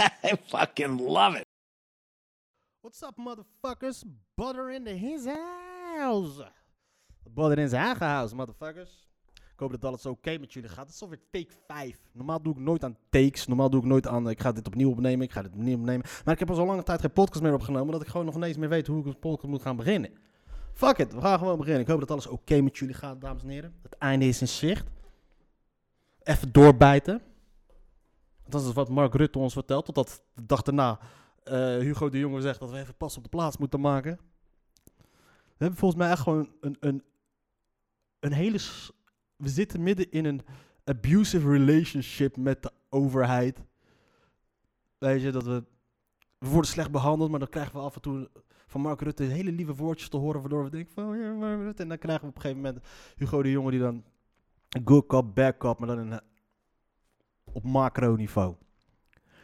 I fucking love it. What's up, motherfuckers? Butter in his house. Butter in zijn eigen house, motherfuckers. Ik hoop dat alles oké met jullie gaat. Het is alweer take 5. Normaal doe ik nooit aan takes. Normaal doe ik nooit aan. Ik ga dit opnieuw opnemen. Ik ga dit opnieuw opnemen. Maar ik heb al zo lange tijd geen podcast meer opgenomen. Dat ik gewoon nog ineens meer weet hoe ik een podcast moet gaan beginnen. Fuck it, we gaan gewoon beginnen. Ik hoop dat alles oké met jullie gaat, dames en heren. Het einde is in zicht. Even doorbijten. Dat is wat Mark Rutte ons vertelt. Totdat de dag daarna eh, Hugo de Jonge zegt dat we even pas op de plaats moeten maken. We hebben volgens mij echt gewoon een, een, een hele. We zitten midden in een abusive relationship met de overheid. Weet je, dat we. We worden slecht behandeld, maar dan krijgen we af en toe van Mark Rutte hele lieve woordjes te horen. Waardoor we denken van, oh ja, Mark Rutte. En dan krijgen we op een gegeven moment Hugo de Jonge die dan. Good cop, bad cop, maar dan in, op macro niveau.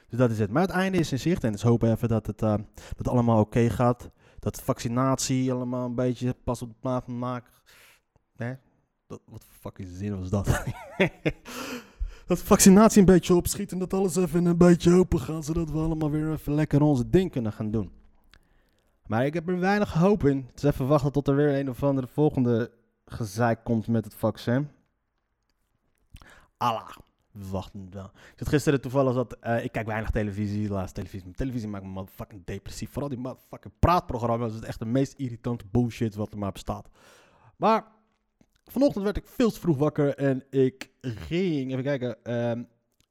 Dus dat is het. Maar het einde is in zicht. En dus hopen even dat het, eh, dat het allemaal oké gaat. Dat vaccinatie allemaal een beetje pas op de plaats maakt. Dat, wat voor fucking zin was dat? dat vaccinatie een beetje opschiet en dat alles even een beetje open gaat. Zodat we allemaal weer even lekker onze ding kunnen gaan doen. Maar ik heb er weinig hoop in. Dus even wachten tot er weer een of andere volgende gezeik komt met het vaccin. Allah. We wachten wel. Ik zat gisteren toevallig dat... eh, ik kijk weinig televisie, de laatste televisie. Televisie maakt me motherfucking depressief. Vooral die motherfucking praatprogramma's. Dat is echt de meest irritante bullshit wat er maar bestaat. Maar vanochtend werd ik veel te vroeg wakker en ik ging... Even kijken. ehm,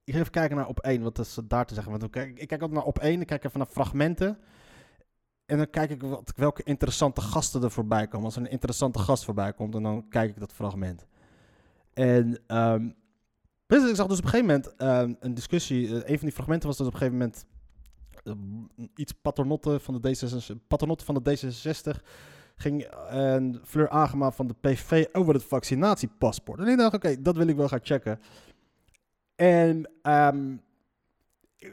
ik ging even kijken naar op 1, wat is daar te zeggen. Want ik kijk, ik kijk altijd naar op 1, ik kijk even naar fragmenten. En dan kijk ik wat, welke interessante gasten er voorbij komen. Als er een interessante gast voorbij komt, en dan kijk ik dat fragment. En ehm, dus ik zag dus op een gegeven moment ehm, een discussie. eh, een van die fragmenten was dus op een gegeven moment eh, iets paternotte van de D66. Paternotte van de D66 ging en Fleur Agema van de PV over het vaccinatiepaspoort. En ik dacht, oké, dat wil ik wel gaan checken. En ehm,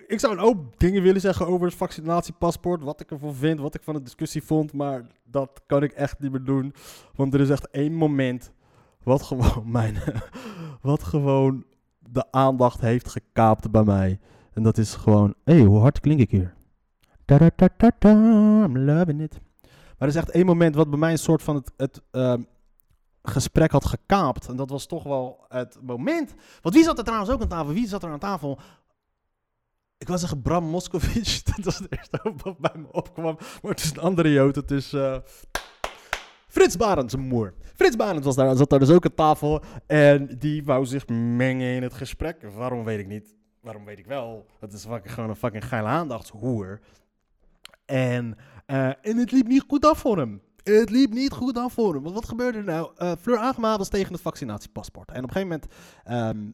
ik zou hoop dingen willen zeggen over het vaccinatiepaspoort. Wat ik ervan vind, wat ik van de discussie vond. Maar dat kan ik echt niet meer doen. Want er is echt één moment wat gewoon mijn... wat gewoon de aandacht heeft gekaapt bij mij. En dat is gewoon... Hé, hey, hoe hard klink ik hier? Ta-da-ta-ta-ta, I'm loving it. Maar er is echt één moment wat bij mij een soort van het... het ehm, gesprek had gekaapt. En dat was toch wel het moment. Want wie zat er trouwens ook aan tafel? Wie zat er aan tafel? Ik wil zeggen Bram Moskovic. Dat was het eerste wat bij me opkwam. Maar het is een andere jood. Het is eh, Frits Barend, zijn moer. Frits Barend was daar, zat daar dus ook aan tafel. En die wou zich mengen in het gesprek. Waarom weet ik niet. Waarom weet ik wel. Het is fucking, gewoon een fucking geile aandachtshoer. En, eh, en het liep niet goed af voor hem. Het liep niet goed af voor hem. Want wat gebeurde er nou? Eh, Fleur Agema was tegen het vaccinatiepaspoort. En op een gegeven moment... ehm,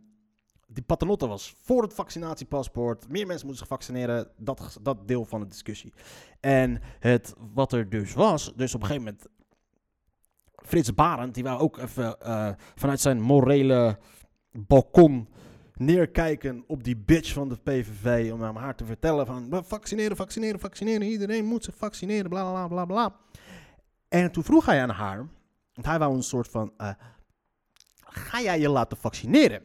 die paternotte was voor het vaccinatiepaspoort. Meer mensen moeten zich vaccineren. Dat, dat deel van de discussie. En het, wat er dus was... Dus op een gegeven moment... Frits Barend, die wou ook even eh, vanuit zijn morele balkon neerkijken op die bitch van de PVV. Om aan haar te vertellen van "We vaccineren, vaccineren, vaccineren. Iedereen moet zich vaccineren, bla bla bla bla. En toen vroeg hij aan haar, want hij wou een soort van, eh, ga jij je laten vaccineren?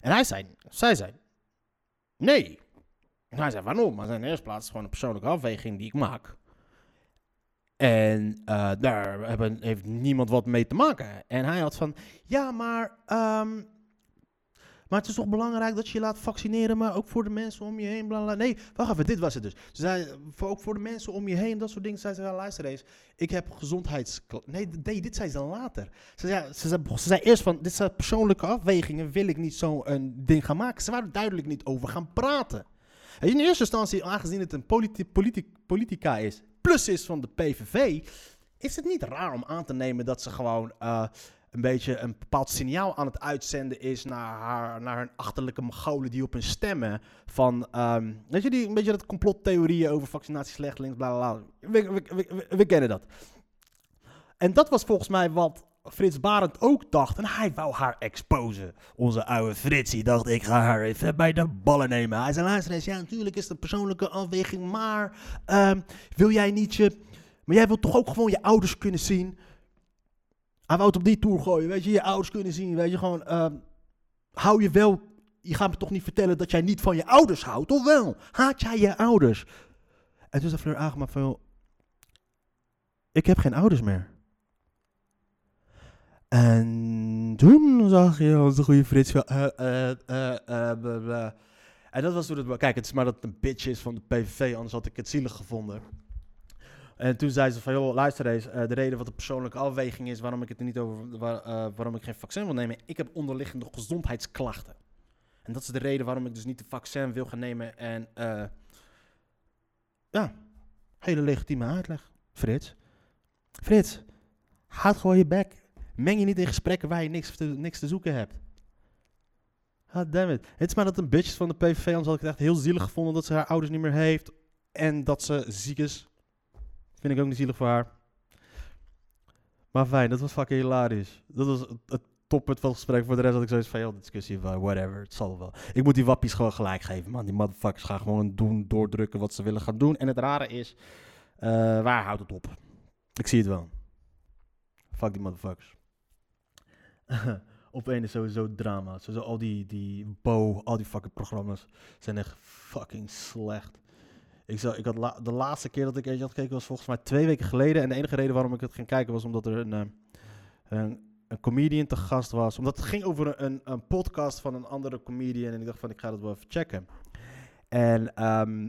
En hij zei, zij zei, nee. En hij zei, waarom? Maar in de eerste plaats gewoon een persoonlijke afweging die ik maak. En eh, daar hebben, heeft niemand wat mee te maken. En hij had van, ja, maar, ehm, maar het is toch belangrijk dat je je laat vaccineren, maar ook voor de mensen om je heen, bla. Nee, wacht even, dit was het dus. Ze zei, voor, ook voor de mensen om je heen, dat soort dingen. Zei ze, ja, luister eens, ik heb gezondheids... Nee, nee, dit zei ze later. Ze zei, ze, zei, ze zei eerst van, dit zijn persoonlijke afwegingen, wil ik niet zo'n ding gaan maken. Ze waren duidelijk niet over gaan praten. En in eerste instantie, aangezien het een politi politi politica is, plus is van de PVV, is het niet raar om aan te nemen dat ze gewoon eh, een beetje een bepaald signaal aan het uitzenden is naar haar, naar hun achterlijke Mongolen die op hun stemmen. Van, ehm, weet je, die, een beetje dat complottheorieën over vaccinatie slecht, links, bla bla bla. We, we- we kennen dat. En dat was volgens mij wat Frits Barend ook dacht. En hij wou haar exposen. Onze oude Frits, die dacht, ik ga haar even bij de ballen nemen. Hij zei, luister eens, ja, natuurlijk is het een persoonlijke afweging, maar ehm, wil jij niet je... Maar jij wilt toch ook gewoon je ouders kunnen zien? Hij wou het op die tour gooien, weet je, je ouders kunnen zien, weet je, gewoon... ehm, hou je wel... Je gaat me toch niet vertellen dat jij niet van je ouders houdt, of wel? Haat jij je ouders? En toen zei Fleur Agema van, ik heb geen ouders meer. En toen zag je onze goede Frits van, eh, eh, eh. En dat was toen het, kijk, het is maar dat het een bitch is van de PVV, anders had ik het zielig gevonden. En toen zei ze van, joh, luister eens, de reden wat de persoonlijke afweging is waarom ik het er niet over, waar- waarom ik geen vaccin wil nemen, ik heb onderliggende gezondheidsklachten. En dat is de reden waarom ik dus niet de vaccin wil gaan nemen. En ja, hele legitieme uitleg, Frits. Frits, houd gewoon je bek. Meng je niet in gesprekken waar je niks te, niks te zoeken hebt. God damn it. Het is maar dat een bitch van de PVV, anders had ik het echt heel zielig gevonden dat ze haar ouders niet meer heeft. En dat ze ziek is. Vind ik ook niet zielig voor haar. Maar fijn, dat was fucking hilarisch. Dat was het- het toppunt van het gesprek. Voor de rest had ik zoiets van, discussie van whatever, het zal wel. Ik moet die wappies gewoon gelijk geven, man. Die motherfuckers gaan gewoon doen, doordrukken wat ze willen gaan doen. En het rare is, eh, waar houdt het op? Ik zie het wel. Fuck die motherfuckers. op een is sowieso drama. Sowieso al die, die Bo, al die fucking programma's zijn echt fucking slecht. Ik, zou, ik had de laatste keer dat ik eentje had gekeken was volgens mij twee weken geleden. En de enige reden waarom ik het ging kijken was omdat er een, eh, een, een comedian te gast was. Omdat het ging over een, een, een podcast van een andere comedian. En ik dacht van, ik ga dat wel even checken. En ehm,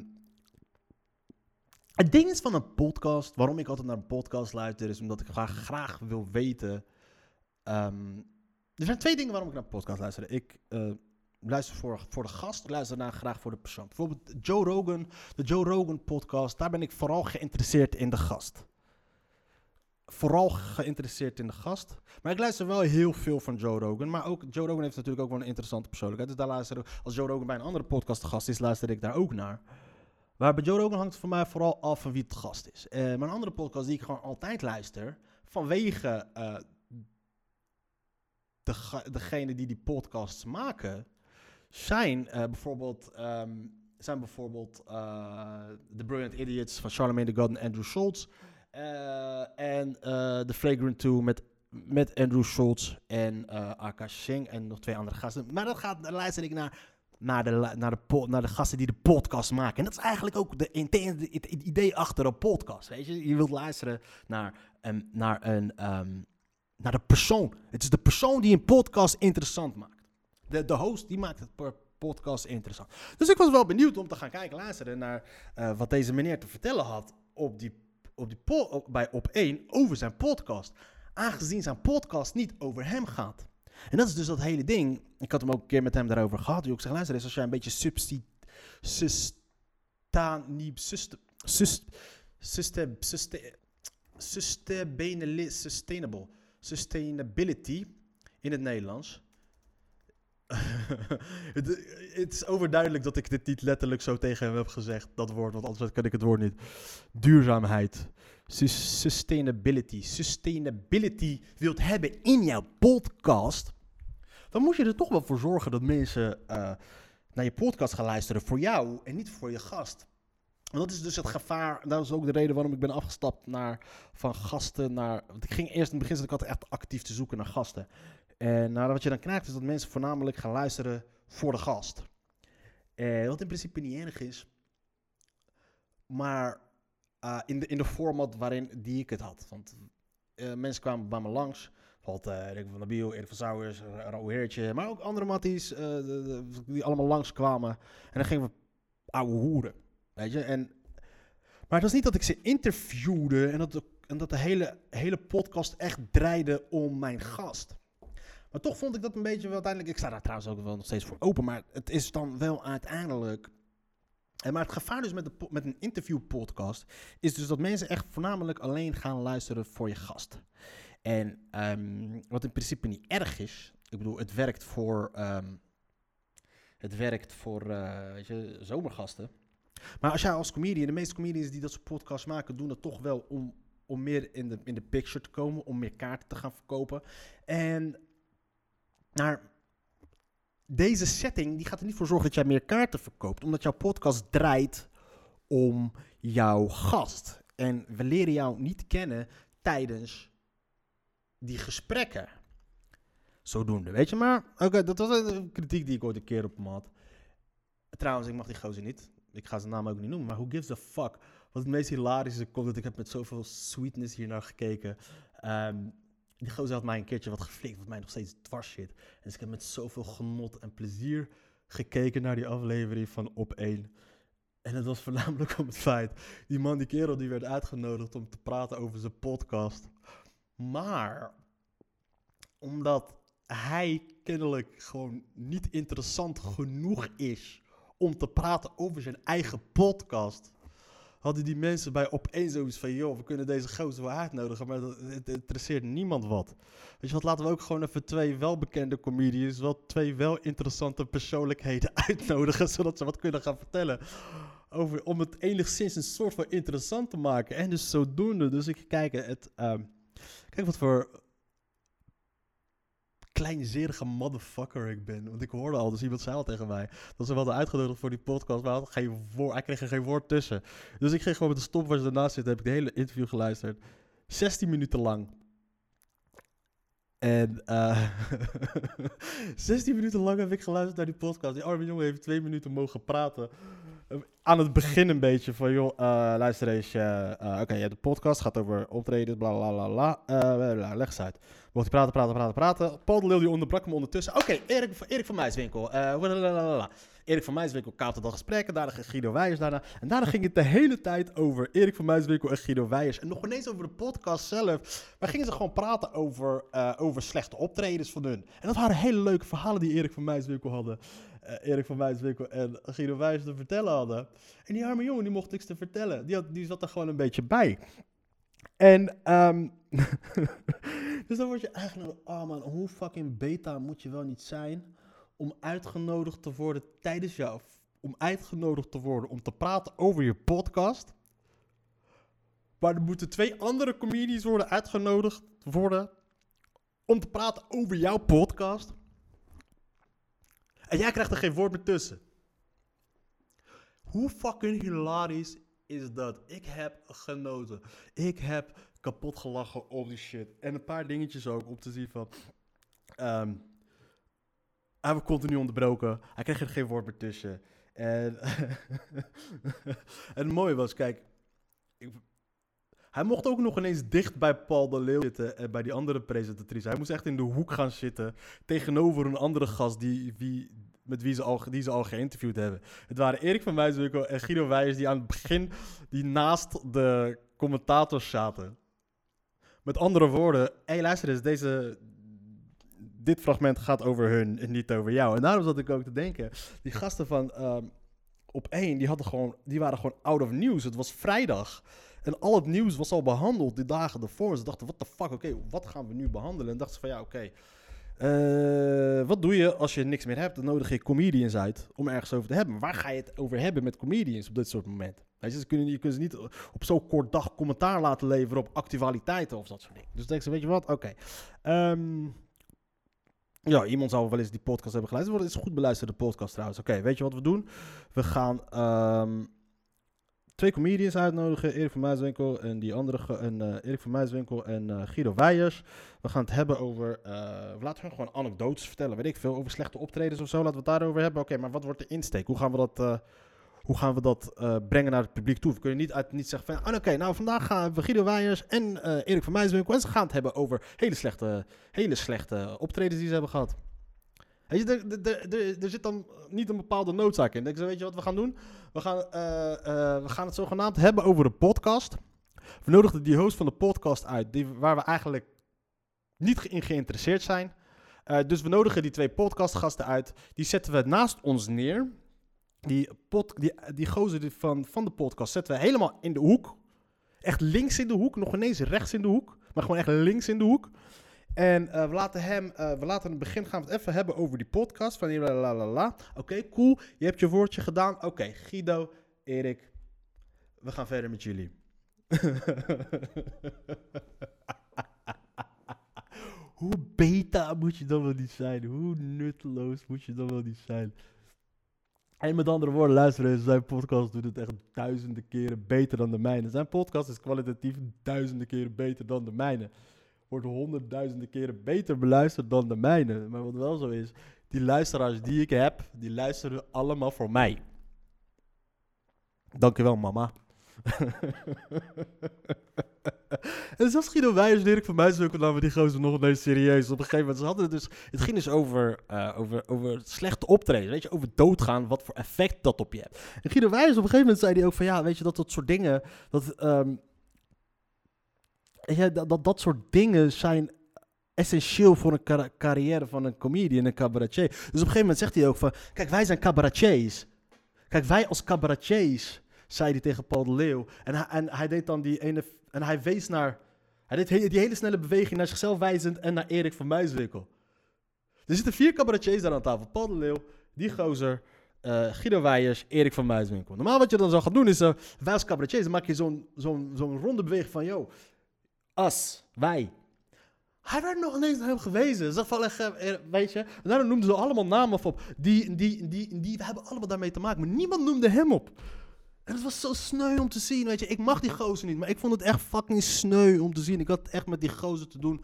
het ding is van een podcast, waarom ik altijd naar een podcast luister, is omdat ik graag, graag wil weten. Ehm, er zijn twee dingen waarom ik naar podcast luister. Ik eh, luister voor, voor de gast, ik luister naar graag voor de persoon. Bijvoorbeeld Joe Rogan, de Joe Rogan podcast, daar ben ik vooral geïnteresseerd in de gast. Vooral geïnteresseerd in de gast. Maar ik luister wel heel veel van Joe Rogan. Maar ook Joe Rogan heeft natuurlijk ook wel een interessante persoonlijkheid. Dus daar luister ik, als Joe Rogan bij een andere podcast te gast is, luister ik daar ook naar. Maar bij Joe Rogan hangt het voor mij vooral af van wie het gast is. Eh maar andere podcast die ik gewoon altijd luister, vanwege eh, de, degene die die podcasts maken, zijn eh, bijvoorbeeld, ehm, zijn bijvoorbeeld eh, The Brilliant Idiots van Charlemagne the God en Andrew Schultz. Eh, en The Flagrant 2 met, met Andrew Schultz en Akash Singh en nog twee andere gasten. Maar dat gaat, daar luister ik naar naar de, naar, de naar de gasten die de podcast maken. En dat is eigenlijk ook de, het idee achter een podcast. Weet je? je wilt luisteren naar, een naar, een, ehm, naar de persoon. Het is de persoon die een podcast interessant maakt. De, de host die maakt het podcast interessant. Dus ik was wel benieuwd om te gaan kijken, luisteren naar eh, wat deze meneer te vertellen had op die, op die po- op- bij Op1 over zijn podcast. Aangezien zijn podcast niet over hem gaat. En dat is dus dat hele ding. Ik had hem ook een keer met hem daarover gehad. Ik zeg, luister eens, als jij een beetje substi... Sust... Sustainable. Sustainability in het Nederlands. het, is overduidelijk dat ik dit niet letterlijk zo tegen hem heb gezegd, dat woord, want anders ken ik het woord niet. Duurzaamheid. Sus- Sustainability. Sustainability wilt hebben in jouw podcast, dan moet je er toch wel voor zorgen dat mensen eh, naar je podcast gaan luisteren voor jou en niet voor je gast. Want dat is dus het gevaar. Dat is ook de reden waarom ik ben afgestapt naar, van gasten naar. Want ik ging eerst in het begin zat ik altijd echt actief te zoeken naar gasten. En nou, wat je dan krijgt is dat mensen voornamelijk gaan luisteren voor de gast. Eh, wat in principe niet erg is. Maar eh, in, de, in de format waarin die ik het had. Want eh, mensen kwamen bij me langs. Bijvoorbeeld eh Rick van der Biel, Erik van Ra- Raoul Heertje. Maar ook andere matties die allemaal langskwamen. En dan gingen we ouwe hoeren. Weet je? En, maar het was niet dat ik ze interviewde en dat de, en dat de hele, hele podcast echt draaide om mijn gast. Maar toch vond ik dat een beetje wel uiteindelijk. Ik sta daar trouwens ook wel nog steeds voor open. Maar het is dan wel uiteindelijk. En maar het gevaar dus met, de, met een interviewpodcast is dus dat mensen echt voornamelijk alleen gaan luisteren voor je gast. En ehm, wat in principe niet erg is. Ik bedoel, het werkt voor, ehm, het werkt voor eh, weet je, zomergasten. Maar als jij als comedian, de meeste comedians die dat soort podcasts maken, doen dat toch wel om, om meer in de, in de picture te komen, om meer kaarten te gaan verkopen. En naar deze setting die gaat er niet voor zorgen dat jij meer kaarten verkoopt, omdat jouw podcast draait om jouw gast. En we leren jou niet kennen tijdens die gesprekken. Zodoende, weet je maar. Oké, dat was een kritiek die ik ooit een keer op hem had. Trouwens, ik mag die gozer niet. Ik ga zijn naam ook niet noemen, maar who gives a fuck? Wat het meest hilarische komt, dat ik heb met zoveel sweetness hier naar gekeken. Ehm, die gozer had mij een keertje wat geflikt, wat mij nog steeds dwars zit. Dus ik heb met zoveel genot en plezier gekeken naar die aflevering van Op 1. En het was voornamelijk om het feit, die man, die kerel, die werd uitgenodigd om te praten over zijn podcast. Maar, omdat hij kennelijk gewoon niet interessant genoeg is om te praten over zijn eigen podcast, hadden die mensen bij opeens zoiets van, joh, we kunnen deze gozer wel uitnodigen, maar dat, het interesseert niemand wat. Weet je wat, laten we ook gewoon even twee welbekende comedians, wel twee wel interessante persoonlijkheden uitnodigen, zodat ze wat kunnen gaan vertellen. Over, om het enigszins een soort van interessant te maken. En dus zodoende, dus ik kijk het, ehm, kijk wat voor kleinzerige motherfucker ik ben. Want ik hoorde al, dus iemand zei al tegen mij, dat ze wel hadden uitgenodigd voor die podcast, maar geen woord, hij kreeg er geen woord tussen. Dus ik ging gewoon met de stopwatch ernaast zitten, heb ik de hele interview geluisterd. 16 minuten lang. En eh 16 minuten lang heb ik geluisterd naar die podcast. Die arme jongen heeft twee minuten mogen praten. Aan het begin een beetje van, joh, eh, luister eens. eh, eh, Oké, je hebt de podcast, gaat over optredens, bla bla bla leg eens uit. Mocht hij praten, praten, praten, praten. Paul de die onderbrak hem ondertussen. Oké, Erik, van eh, blablabla. Erik van Muiswinkel kaapte dan gesprekken. Daarna ging Guido Weijers daarna. En daarna ging het de hele tijd over Erik van Muiswinkel en Guido Weijers. En nog ineens over de podcast zelf. Maar gingen ze gewoon praten over, over slechte optredens van hun. En dat waren hele leuke verhalen die Erik van Muiswinkel hadden. Eh, Erik van Muiswinkel en Guido Weijers te vertellen hadden. En die arme jongen, die mocht niks te vertellen. Die, had, die zat er gewoon een beetje bij. En, ehm dus dan word je eigenlijk, oh man, hoe fucking beta moet je wel niet zijn om uitgenodigd te worden tijdens jou, om uitgenodigd te worden om te praten over je podcast. Maar er moeten twee andere comedians worden uitgenodigd worden om te praten over jouw podcast. En jij krijgt er geen woord meer tussen. Hoe fucking hilarisch is dat? Ik heb genoten. Ik heb kapot gelachen om die shit. En een paar dingetjes ook om te zien van... ehm, hij werd continu onderbroken. Hij kreeg er geen woord meer tussen. En, en het mooie was, kijk... Ik, hij mocht ook nog ineens dicht bij Paul de Leeuw zitten en bij die andere presentatrice. Hij moest echt in de hoek gaan zitten tegenover een andere gast die, wie, met wie ze al, die ze al geïnterviewd hebben. Het waren Erik van Muiswinkel en Guido Weijers die aan het begin die naast de commentators zaten. Met andere woorden, hé hey, luister eens, deze, dit fragment gaat over hun en niet over jou. En daarom zat ik ook te denken, die gasten van ehm, op één, die, hadden gewoon, die waren gewoon out of news. Het was vrijdag. En al het nieuws was al behandeld die dagen ervoor. Ze dachten, what the fuck, oké, wat gaan we nu behandelen? En dachten ze van, ja, oké, eh, wat doe je als je niks meer hebt? Dan nodig je comedians uit om ergens over te hebben. Waar ga je het over hebben met comedians op dit soort momenten? Weet je, ze kunnen, je kunt ze niet op zo'n kort dag commentaar laten leveren op actualiteiten of dat soort dingen. Dus denk ze, weet je wat, oké. Ehm, ja, iemand zou wel eens die podcast hebben geluisterd. Het is een goed beluisterde podcast trouwens. Oké, weet je wat we doen? We gaan ehm, twee comedians uitnodigen. Erik van Muiswinkel en die andere... En, eh, Erik van Muiswinkel en eh, Guido Weijers. We gaan het hebben over... we laten hun gewoon anekdotes vertellen, weet ik veel. Over slechte optredens of zo. Laten we het daarover hebben. Oké, maar wat wordt de insteek? Hoe gaan we dat... hoe gaan we dat brengen naar het publiek toe? We kunnen niet, uit, niet zeggen van... ah, Oké, nou vandaag gaan we Guido Weijers en Erik van Muiswinkel... en ze gaan het hebben over hele slechte, hele slechte optredens die ze hebben gehad. Er, er, zit dan niet een bepaalde noodzaak in. Ik weet je wat we gaan doen? We gaan, eh, eh, we gaan het zogenaamd hebben over de podcast. We nodigden die host van de podcast uit, die, waar we eigenlijk niet in geïnteresseerd zijn. Eh, dus we nodigen die twee podcastgasten uit. Die zetten we naast ons neer. Die, die, die gozer van, van de podcast zetten we helemaal in de hoek. Echt links in de hoek, nog ineens rechts in de hoek. Maar gewoon echt links in de hoek. En eh, we laten hem, eh, we laten het begin gaan we het even hebben over die podcast. Van la la la. Oké, cool. Je hebt je woordje gedaan. Oké, Guido, Erik, we gaan verder met jullie. Hoe beta moet je dan wel niet zijn? Hoe nutteloos moet je dan wel niet zijn? En met andere woorden, luisteren, zijn podcast doet het echt duizenden keren beter dan de mijne. Zijn podcast is kwalitatief duizenden keren beter dan de mijne. Wordt honderdduizenden keren beter beluisterd dan de mijne. Maar wat wel zo is, die luisteraars die ik heb, die luisteren allemaal voor mij. Dankjewel, mama. en zelfs Guido Wijers, Dirk van Muiswinkel namen die gozer nog ineens serieus. Op een gegeven moment, ze hadden het dus, het ging dus over, eh, over, over slechte optreden, weet je, over doodgaan, wat voor effect dat op je hebt. En Guido Wijers, op een gegeven moment zei hij ook van, ja, weet je, dat dat soort dingen, dat, ehm, ja, dat, dat, dat soort dingen zijn essentieel voor een car- carrière van een comedian, een cabaretier. Dus op een gegeven moment zegt hij ook van, kijk, wij zijn cabaretiers. Kijk, wij als cabaretiers, zei hij tegen Paul de Leeuw. En hij, en hij deed dan die ene, en hij wees naar, hij deed die hele snelle beweging naar zichzelf wijzend en naar Erik van Muiswinkel. Er zitten vier cabaretiers daar aan tafel. Paul de Leeuw, die gozer, eh, Guido Weijers, Erik van Muiswinkel. Normaal wat je dan zou gaan doen is, eh, wij als cabaretiers, dan maak je zo'n zo'n zo'n ronde beweging van, yo, us, wij. Hij werd nog ineens naar hem gewezen. Zeg van, eh, eh, weet je. En daarna noemden ze allemaal namen op. Die, die, die, die, we hebben allemaal daarmee te maken. Maar niemand noemde hem op. En het was zo sneu om te zien, weet je. Ik mag die gozer niet, maar ik vond het echt fucking sneu om te zien. Ik had echt met die gozer te doen.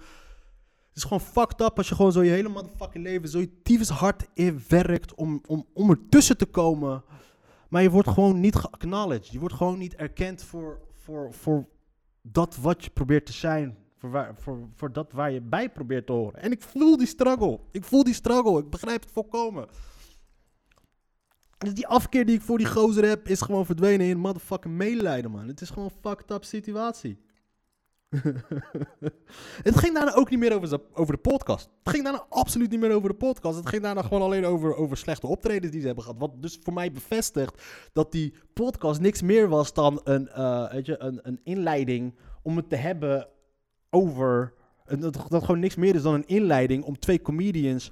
Het is gewoon fucked up als je gewoon zo je hele motherfucking leven zo je tyfus hard in werkt om, om, om ertussen te komen. Maar je wordt gewoon niet geacknowledged. Je wordt gewoon niet erkend voor, voor, voor dat wat je probeert te zijn. Voor, waar, voor, dat waar je bij probeert te horen. En ik voel die struggle. Ik voel die struggle. Ik begrijp het volkomen. Dus die afkeer die ik voor die gozer heb, is gewoon verdwenen in motherfucking medelijden, man. Het is gewoon een fucked up situatie. het ging daarna ook niet meer over, over de podcast. Het ging daarna absoluut niet meer over de podcast. Het ging daarna gewoon alleen over, over slechte optredens die ze hebben gehad. Wat dus voor mij bevestigt dat die podcast niks meer was dan een, eh, weet je, een, een inleiding om het te hebben over... Dat, dat gewoon niks meer is dan een inleiding om twee comedians...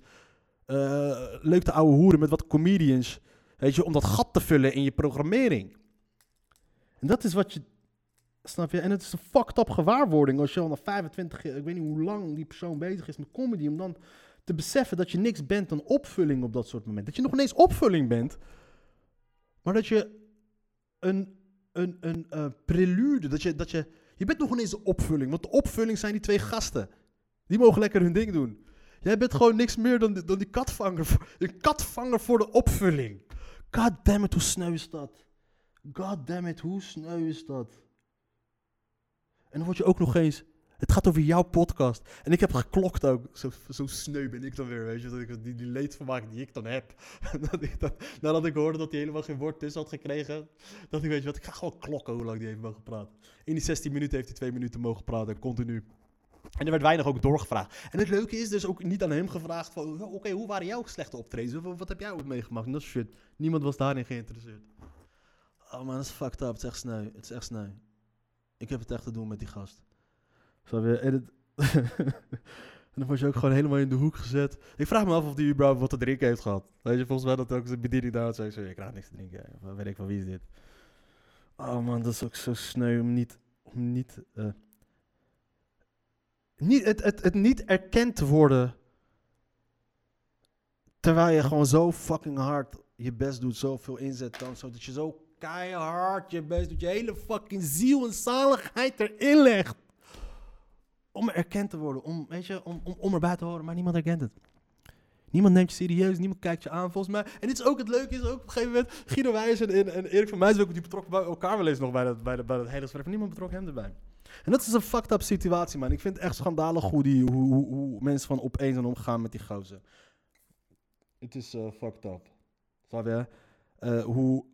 eh, leuk te ouwe hoeren met wat comedians... Weet je, om dat gat te vullen in je programmering. En dat is wat je Snap je? En het is een fucked up gewaarwording als je al na 25 jaar, ik weet niet hoe lang die persoon bezig is met comedy, om dan te beseffen dat je niks bent dan opvulling op dat soort momenten. Dat je nog ineens opvulling bent, maar dat je een, een, een eh, prelude, dat je, dat je, je bent nog ineens de opvulling, want de opvulling zijn die twee gasten. Die mogen lekker hun ding doen. Jij bent gewoon niks meer dan, dan die katvanger, een katvanger voor de opvulling. God damn it, hoe sneu is dat? God damn it, hoe sneu is dat? En dan word je ook nog eens. Het gaat over jouw podcast. En ik heb geklokt ook. Zo, zo sneu ben ik dan weer, weet je. Dat ik die, die leedvermaak die ik dan heb. dat ik nadat ik hoorde dat hij helemaal geen woord tussen had gekregen. Dat ik, weet je wat, ik ga gewoon klokken hoe lang die heeft mogen praten. In die 16 minuten heeft hij twee minuten mogen praten, continu. En er werd weinig ook doorgevraagd. En het leuke is dus ook niet aan hem gevraagd van... "Oh, Oké, hoe waren jouw slechte optredens? Wat, wat heb jij ook meegemaakt? En dat shit. Niemand was daarin geïnteresseerd. Oh man, dat is fucked up. Het is echt sneu. Het is echt sneu. Ik heb het echt te doen met die gast. Snap je? En, en dan word je ook gewoon helemaal in de hoek gezet. Ik vraag me af of die überhaupt wat te drinken heeft gehad. Weet je, volgens mij dat ook zijn bediening daar. Zei ik zo, krijg niks te drinken. Wat weet ik van wie is dit? Oh man, dat is ook zo sneu om niet... Om niet, eh, niet het, het, het niet erkend te worden... Terwijl je gewoon zo fucking hard je best doet, zoveel inzet dan, zodat je zo keihard je best doet, je hele fucking ziel en zaligheid erin legt. Om erkend te worden, om, weet je, om, om, om erbij te horen, maar niemand herkent het. Niemand neemt je serieus, niemand kijkt je aan, volgens mij. En dit is ook het leuke, is ook op een gegeven moment, Guido Wijs en, Erik van Muiswinkel, die betrokken bij elkaar wel eens nog bij dat, bij dat, hele gesprek, niemand betrok hem erbij. En dat is een fucked up situatie, man. Ik vind het echt schandalig hoe, die, hoe, hoe, hoe mensen van opeens zijn omgaan met die gozer. Het is eh, fucked up. Snap je? Eh, hoe...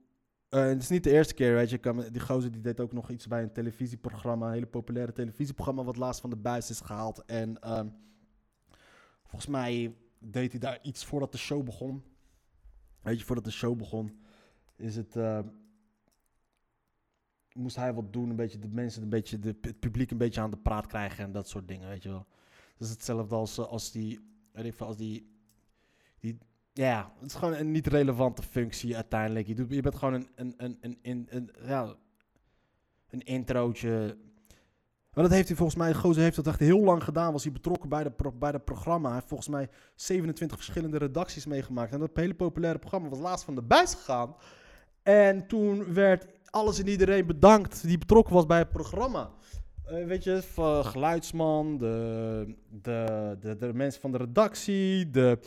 eh, het is niet de eerste keer, weet je. kan Die gozer die deed ook nog iets bij een televisieprogramma. Een hele populaire televisieprogramma wat laatst van de buis is gehaald. En ehm, volgens mij deed hij daar iets voordat de show begon. Weet je, voordat de show begon is het... eh, moest hij wat doen, een beetje de mensen, een beetje de, het publiek een beetje aan de praat krijgen en dat soort dingen, weet je wel. Dat is hetzelfde als, eh, als die, weet ik veel, als die, die, ja, het is gewoon een niet relevante functie uiteindelijk. Je, doet, je bent gewoon een, een, een, een, een, een ja, een introotje. Maar dat heeft hij volgens mij, Gozer heeft dat echt heel lang gedaan. Was hij betrokken bij de, bij de programma. Hij heeft volgens mij 27 verschillende redacties meegemaakt. En dat hele populaire programma was laatst van de buis gegaan. En toen werd alles en iedereen bedankt die betrokken was bij het programma. Eh, weet je, geluidsman, de, de, de, de mensen van de redactie, de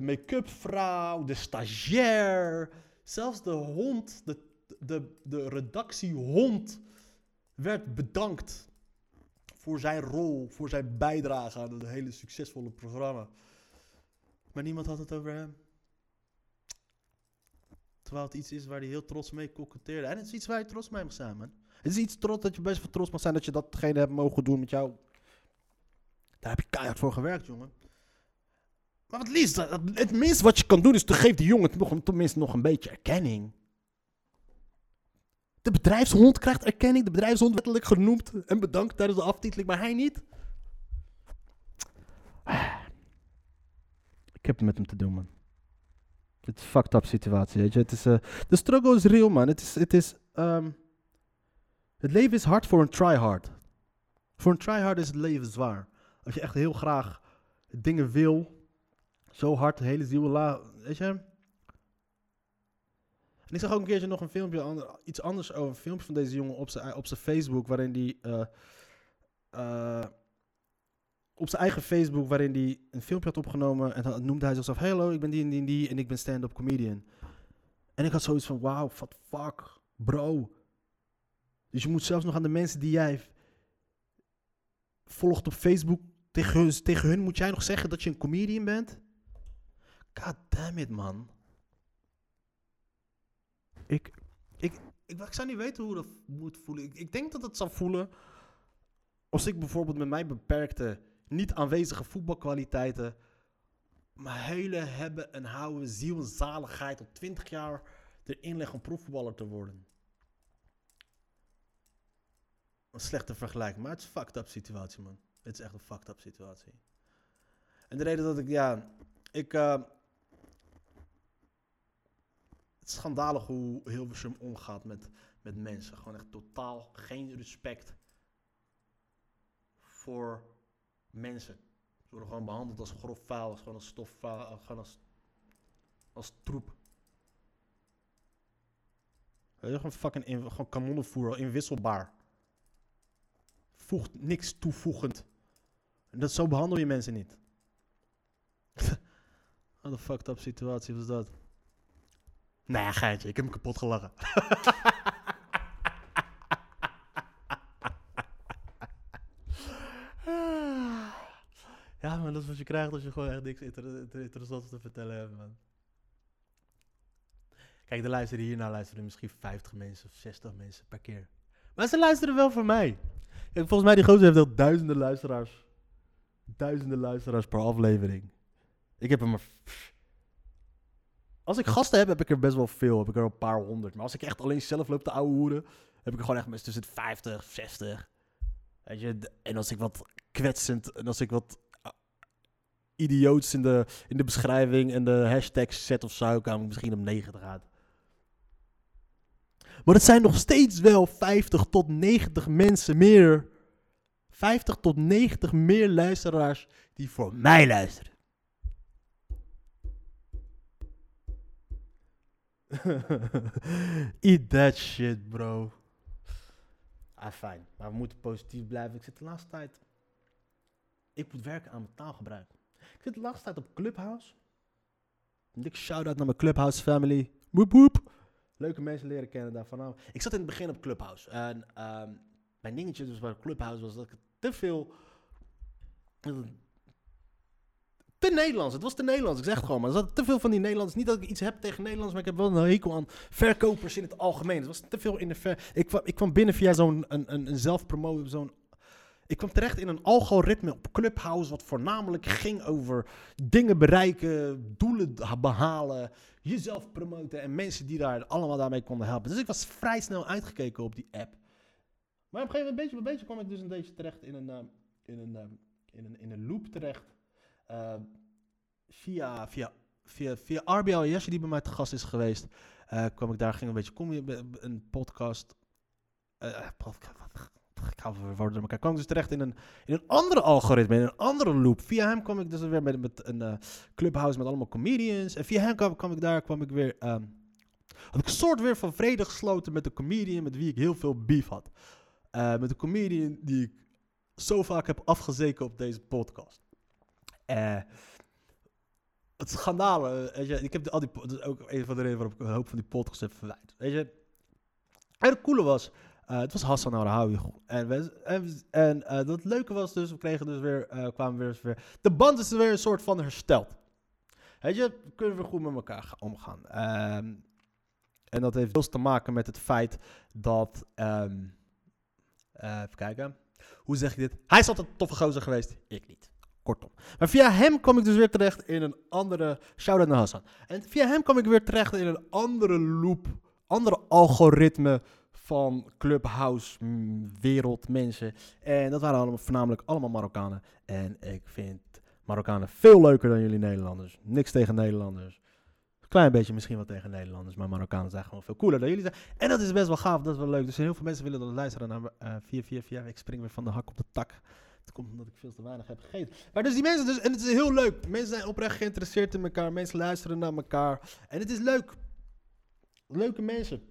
make-up vrouw, de stagiair. Zelfs de hond, de, de, de redactiehond werd bedankt voor zijn rol, voor zijn bijdrage aan het hele succesvolle programma. Maar niemand had het over hem. Terwijl het iets is waar hij heel trots mee koketteerde. En het is iets waar je trots mee mag zijn, man. Het is iets trots dat je best wel trots mag zijn dat je datgene hebt mogen doen met jou. Daar heb je keihard voor gewerkt, jongen. Maar liefst, het, minste wat je kan doen is te geef die jongen nog, tenminste nog een beetje erkenning. De bedrijfshond krijgt erkenning, de bedrijfshond wettelijk genoemd en bedankt tijdens de aftiteling, maar hij niet. Ik heb het met hem te doen, man. Het is een fucked up situatie, weet je. Het is, eh, de struggle is real, man. Het is, het is, ehm, het leven is hard voor een tryhard. Voor een tryhard is het leven zwaar. Als je echt heel graag dingen wil, zo hard, hele ziel, la, weet je. En ik zag ook een keertje nog een filmpje, ander- iets anders over, een filmpje van deze jongen op zijn op zijn Facebook, waarin die, eh, eh, op zijn eigen Facebook, waarin hij een filmpje had opgenomen en dan noemde hij zichzelf, hello, ik ben die en die en die en ik ben stand-up comedian. En ik had zoiets van, wauw, what fuck, bro. Dus je moet zelfs nog aan de mensen die jij volgt op Facebook, tegen tegen hun moet jij nog zeggen dat je een comedian bent? God damn it, man. Ik, ik, ik, ik zou niet weten hoe dat moet voelen. Ik, ik denk dat het zal voelen als ik bijvoorbeeld met mijn beperkte, niet aanwezige voetbalkwaliteiten, mijn hele hebben en houden, ziel en zaligheid op 20 jaar erin leg om profvoetballer te worden. Een slechte vergelijking, maar het is een fucked up situatie, man. Het is echt een fucked up situatie. En de reden dat ik, ja, ik. eh, het is schandalig hoe Hilversum omgaat met, met mensen. Gewoon echt totaal geen respect voor mensen. Ze worden gewoon behandeld als grof vuil, als gewoon als stofvuil, als- gewoon als, als troep. Je, gewoon fucking in, gewoon kanonnenvoer, inwisselbaar. Voegt niks toevoegend. En dat zo behandel je mensen niet. Wat een fucked up situatie was dat. Ja, geitje, ik heb hem kapot gelachen. ja, man, dat is wat je krijgt als je gewoon echt niks inter inter- interessants te vertellen hebt, man. Kijk, er luisteren hierna luisteren misschien 50 mensen of 60 mensen per keer. Maar ze luisteren wel voor mij. Volgens mij die gozer heeft al duizenden luisteraars. Duizenden luisteraars per aflevering. Ik heb er maar... Als ik gasten heb, heb ik er best wel veel. Heb ik er een paar honderd. Maar als ik echt alleen zelf loop te ouwe hoeren, heb ik gewoon echt met tussen de 50, 60. Weet je, en als ik wat kwetsend, en als ik wat ah, idioots in de, in de beschrijving en de hashtags zet of zo, kan ik misschien op 90 uit. Maar het zijn nog steeds wel 50 tot 90 mensen meer. 50 tot 90 meer luisteraars die voor mij luisteren. Eat that shit, bro. Ah, fijn. Maar we moeten positief blijven. Ik zit de laatste tijd... Ik moet werken aan mijn taalgebruik. Ik zit de laatste tijd op Clubhouse. Een dikke shout-out naar mijn Clubhouse family. Woep woep. Leuke mensen leren kennen daarvan. Ik zat in het begin op Clubhouse. En ehm, mijn dingetje dus bij Clubhouse was dat ik te veel... Te Nederlands. Het was te Nederlands. Ik zeg het gewoon. Maar er zat te veel van die Nederlanders. Niet dat ik iets heb tegen Nederlands, maar ik heb wel een hekel aan verkopers in het algemeen. Het was te veel in de ver... Ik kwam, ik kwam binnen via zo'n een, een, een zelfpromo... Zo'n... Ik kwam terecht in een algoritme op Clubhouse, wat voornamelijk ging over dingen bereiken, doelen behalen, jezelf promoten en mensen die daar allemaal daarmee konden helpen. Dus ik was vrij snel uitgekeken op die app. Maar op een gegeven moment, beetje bij beetje, kwam ik dus een beetje terecht in een, uh, in een, uh, in een, in een loop terecht. Uh, via, via, via, via RBL Yesje, die bij mij te gast is geweest, kwam ik daar, ging een beetje, je een podcast, podcast ik hou van woorden elkaar. kwam dus terecht in een, in een andere algoritme, in een andere loop. Via hem kwam ik dus weer met, een clubhouse met allemaal comedians. En via hem kwam, ik daar, kwam ik weer, um, had ik soort weer van vrede gesloten met de comedian met wie ik heel veel beef had. Met de comedian die ik zo vaak heb afgezeken op deze podcast. Uh, het schandalen, weet je, ik heb al die, dat is ook een van de redenen waarom ik een hoop van die podcast heb verwijderd. Weet je, en het coole was, uh, het was Hassan Arahawi. En, we, en, en dat leuke was dus, we kregen dus weer, kwamen weer, weer... De band is weer een soort van hersteld. Weet je, kunnen we goed met elkaar omgaan. Um, en dat heeft deels te maken met het feit dat... Um, even kijken. Hoe zeg je dit? Hij is altijd een toffe gozer geweest. Ik niet. Maar via hem kwam ik dus weer terecht in een andere... Shout-out naar Hassan. En via hem kwam ik weer terecht in een andere loop. Andere algoritme van Clubhouse mm, wereldmensen. En dat waren allemaal, voornamelijk allemaal Marokkanen. En ik vind Marokkanen veel leuker dan jullie Nederlanders. Niks tegen Nederlanders. Klein beetje misschien wel tegen Nederlanders, maar Marokkanen zijn gewoon veel cooler dan jullie zijn. En dat is best wel gaaf, dat is wel leuk. Dus heel veel mensen willen dan luisteren naar uh, 444. Ik spring weer van de hak op de tak. Het komt omdat ik veel te weinig heb gegeten. Maar dus die mensen, dus, en het is heel leuk. Mensen zijn oprecht geïnteresseerd in elkaar. Mensen luisteren naar elkaar. En het is leuk. Leuke mensen.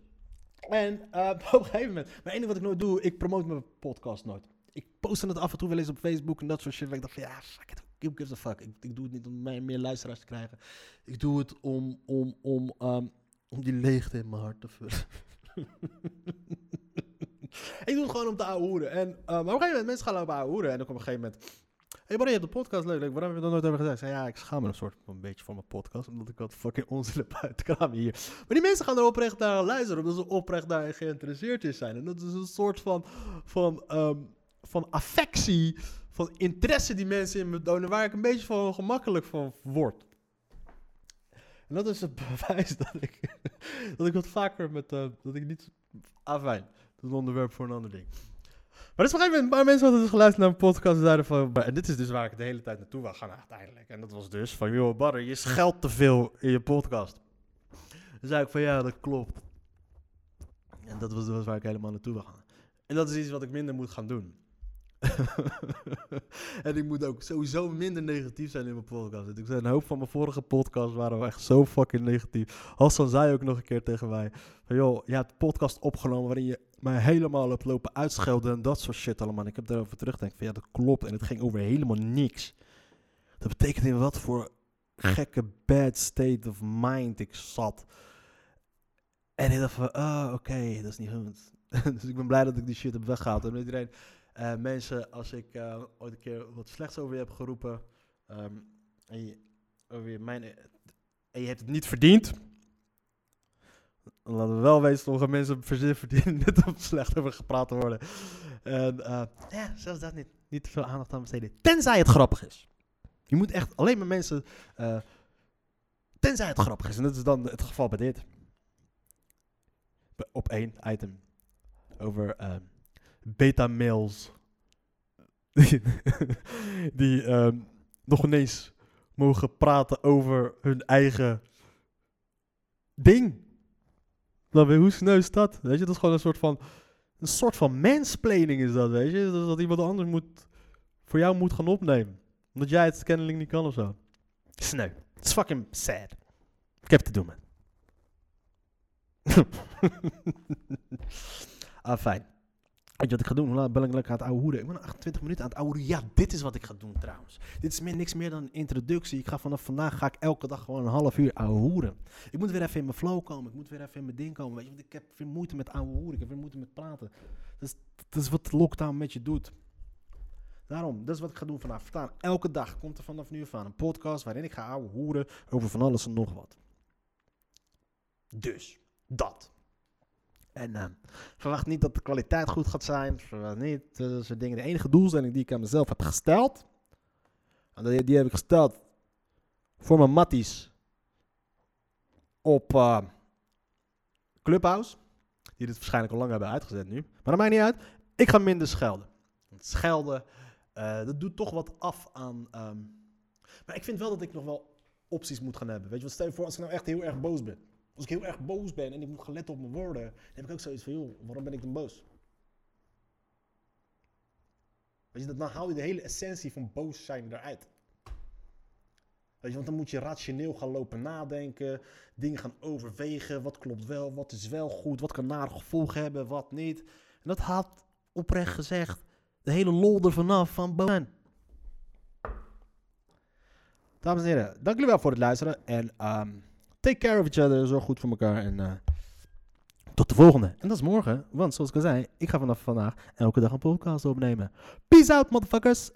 En uh, op een gegeven moment, maar enige wat ik nooit doe, ik promote mijn podcast nooit. Ik post het af en toe wel eens op Facebook en dat soort shit. ik dacht van ja, fuck it, who gives a fuck. Ik, ik doe het niet om meer luisteraars te krijgen. Ik doe het om, om, om, um, om die leegte in mijn hart te vullen. ik doe het gewoon om te ouwehoeren. En, uh, maar op een gegeven moment, mensen gaan lopen ouwehoeren. En dan op een gegeven moment hey, maar je hebt de podcast leuk. Waarom heb je dat nooit over gezegd? Zei, ja, ik schaam me een soort een beetje voor mijn podcast. Omdat ik wat fucking onzin heb uitkramen hier. Maar die mensen gaan er oprecht naar luisteren. Omdat ze oprecht daar geïnteresseerd in zijn. En dat is een soort van, van, um, van affectie, van interesse die mensen in me tonen. Waar ik een beetje van gemakkelijk van word. En dat is het bewijs dat ik, dat ik wat vaker met, uh, dat ik niet, afijn, dat is een onderwerp voor een ander ding. Maar dus op een gegeven moment, mensen hadden dus geluisterd naar een podcast en zeiden van, en dit is dus waar ik de hele tijd naartoe wil gaan uiteindelijk. En dat was dus van, joh, Barry, je scheldt te veel in je podcast. Dan zei ik van, ja, dat klopt. En dat was, was waar ik helemaal naartoe wil gaan. En dat is iets wat ik minder moet gaan doen. en ik moet ook sowieso minder negatief zijn in mijn podcast. Ik zei, een hoop van mijn vorige podcast waren echt zo fucking negatief. Hassan zei ook nog een keer tegen mij: van joh, je hebt een podcast opgenomen waarin je mij helemaal hebt lopen uitschelden en dat soort shit allemaal. ik heb daarover teruggedacht van ja, dat klopt. En het ging over helemaal niks. Dat betekent in wat voor gekke bad state of mind ik zat. En ik dacht van, oh, oké, dat is niet goed. dus ik ben blij dat ik die shit heb weggehaald. En iedereen, uh, mensen, als ik uh, ooit een keer wat slechts over je heb geroepen, um, en, je, over je, mijn, je hebt het niet verdiend, dan laten we wel weten, sommige mensen verdienen net om slecht over gepraat te worden. En uh, ja, zelfs dat niet, niet te veel aandacht aan besteden. Tenzij het grappig is. Je moet echt alleen maar mensen, tenzij het grappig is. En dat is dan het geval bij dit. Op één item over beta-mails die um, nog ineens mogen praten over hun eigen ding. Dan hoe sneu is dat? Weet je, dat is gewoon een soort van, een soort van mansplaining is dat, weet je. Dat, dat iemand anders moet, voor jou moet gaan opnemen. Omdat jij het kennelijk niet kan of zo. Sneu. Is fucking sad. Ik heb te doen, man. ah, fijn. Wat ik ga doen? Laat ben ik lekker aan het ouwe hoeden? Ik ben 28 minuten aan het ouwe Ja, dit is wat ik ga doen trouwens. Dit is meer, niks meer dan een introductie. Ik ga vanaf vandaag ga ik elke dag gewoon een half uur ouwe hoeren. Ik moet weer even in mijn flow komen. Ik moet weer even in mijn ding komen. Weet je, ik heb veel moeite met ouwe hoeren. Ik heb veel moeite met praten. Dat is, dat is wat lockdown met je doet. Daarom, dat is wat ik ga doen vanaf. Verstaan, elke dag komt er vanaf nu af aan een podcast waarin ik ga ouwe hoeren over van alles en nog wat. Dus, dat. En eh, verwacht niet dat de kwaliteit goed gaat zijn. Verwacht niet eh, dat soort dingen. De enige doelstelling die ik aan mezelf heb gesteld. En die, die heb ik gesteld voor mijn matties op eh, Clubhouse. Die dit waarschijnlijk al lang hebben uitgezet nu. Maar dat maakt niet uit. Ik ga minder schelden. Want schelden, eh, dat doet toch wat af aan... ehm, maar ik vind wel dat ik nog wel opties moet gaan hebben. Weet je wat, stel je voor als ik nou echt heel erg boos ben. Als ik heel erg boos ben en ik moet letten op mijn woorden, dan heb ik ook zoiets van, joh, waarom ben ik dan boos? Weet je, dan haal je de hele essentie van boos zijn eruit. Weet je, want dan moet je rationeel gaan lopen nadenken, dingen gaan overwegen, wat klopt wel, wat is wel goed, wat kan nare gevolgen hebben, wat niet. En dat haalt oprecht gezegd de hele lol er vanaf van boos zijn. Dames en heren, dank jullie wel voor het luisteren. En ehm, take care of each other. Zorg goed voor elkaar. En eh, tot de volgende. En dat is morgen. Want zoals ik al zei, ik ga vanaf vandaag elke dag een podcast opnemen. Peace out, motherfuckers.